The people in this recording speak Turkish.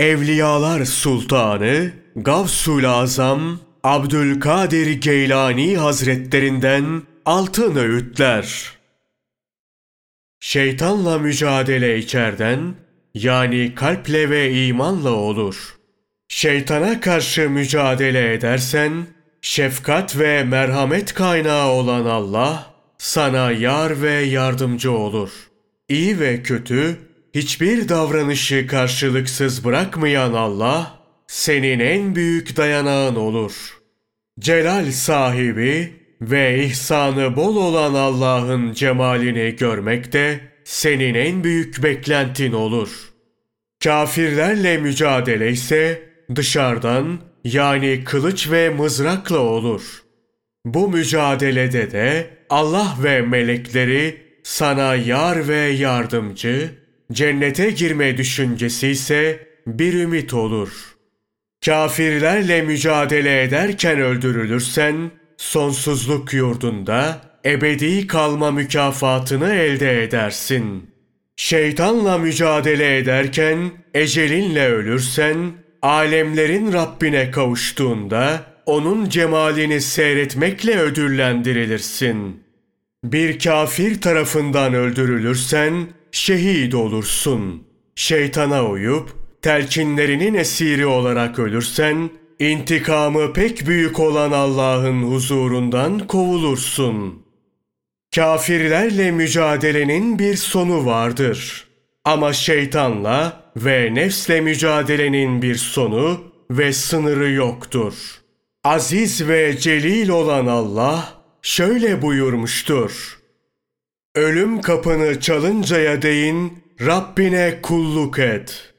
Evliyalar Sultanı Gavsul Azam Abdülkadir Geylani Hazretlerinden altın öğütler. Şeytanla mücadele içerden yani kalple ve imanla olur. Şeytana karşı mücadele edersen şefkat ve merhamet kaynağı olan Allah sana yar ve yardımcı olur. İyi ve kötü hiçbir davranışı karşılıksız bırakmayan Allah senin en büyük dayanağın olur. Celal sahibi ve ihsanı bol olan Allah'ın cemalini görmek de senin en büyük beklentin olur. Kafirlerle mücadele ise dışarıdan yani kılıç ve mızrakla olur. Bu mücadelede de Allah ve melekleri sana yar ve yardımcı, cennete girme düşüncesi ise bir ümit olur. Kafirlerle mücadele ederken öldürülürsen, sonsuzluk yurdunda ebedi kalma mükafatını elde edersin. Şeytanla mücadele ederken ecelinle ölürsen, alemlerin Rabbine kavuştuğunda onun cemalini seyretmekle ödüllendirilirsin. Bir kafir tarafından öldürülürsen şehit olursun. Şeytana uyup telkinlerinin esiri olarak ölürsen intikamı pek büyük olan Allah'ın huzurundan kovulursun. Kafirlerle mücadelenin bir sonu vardır. Ama şeytanla ve nefsle mücadelenin bir sonu ve sınırı yoktur. Aziz ve celil olan Allah şöyle buyurmuştur. Ölüm kapını çalıncaya değin Rabbine kulluk et.''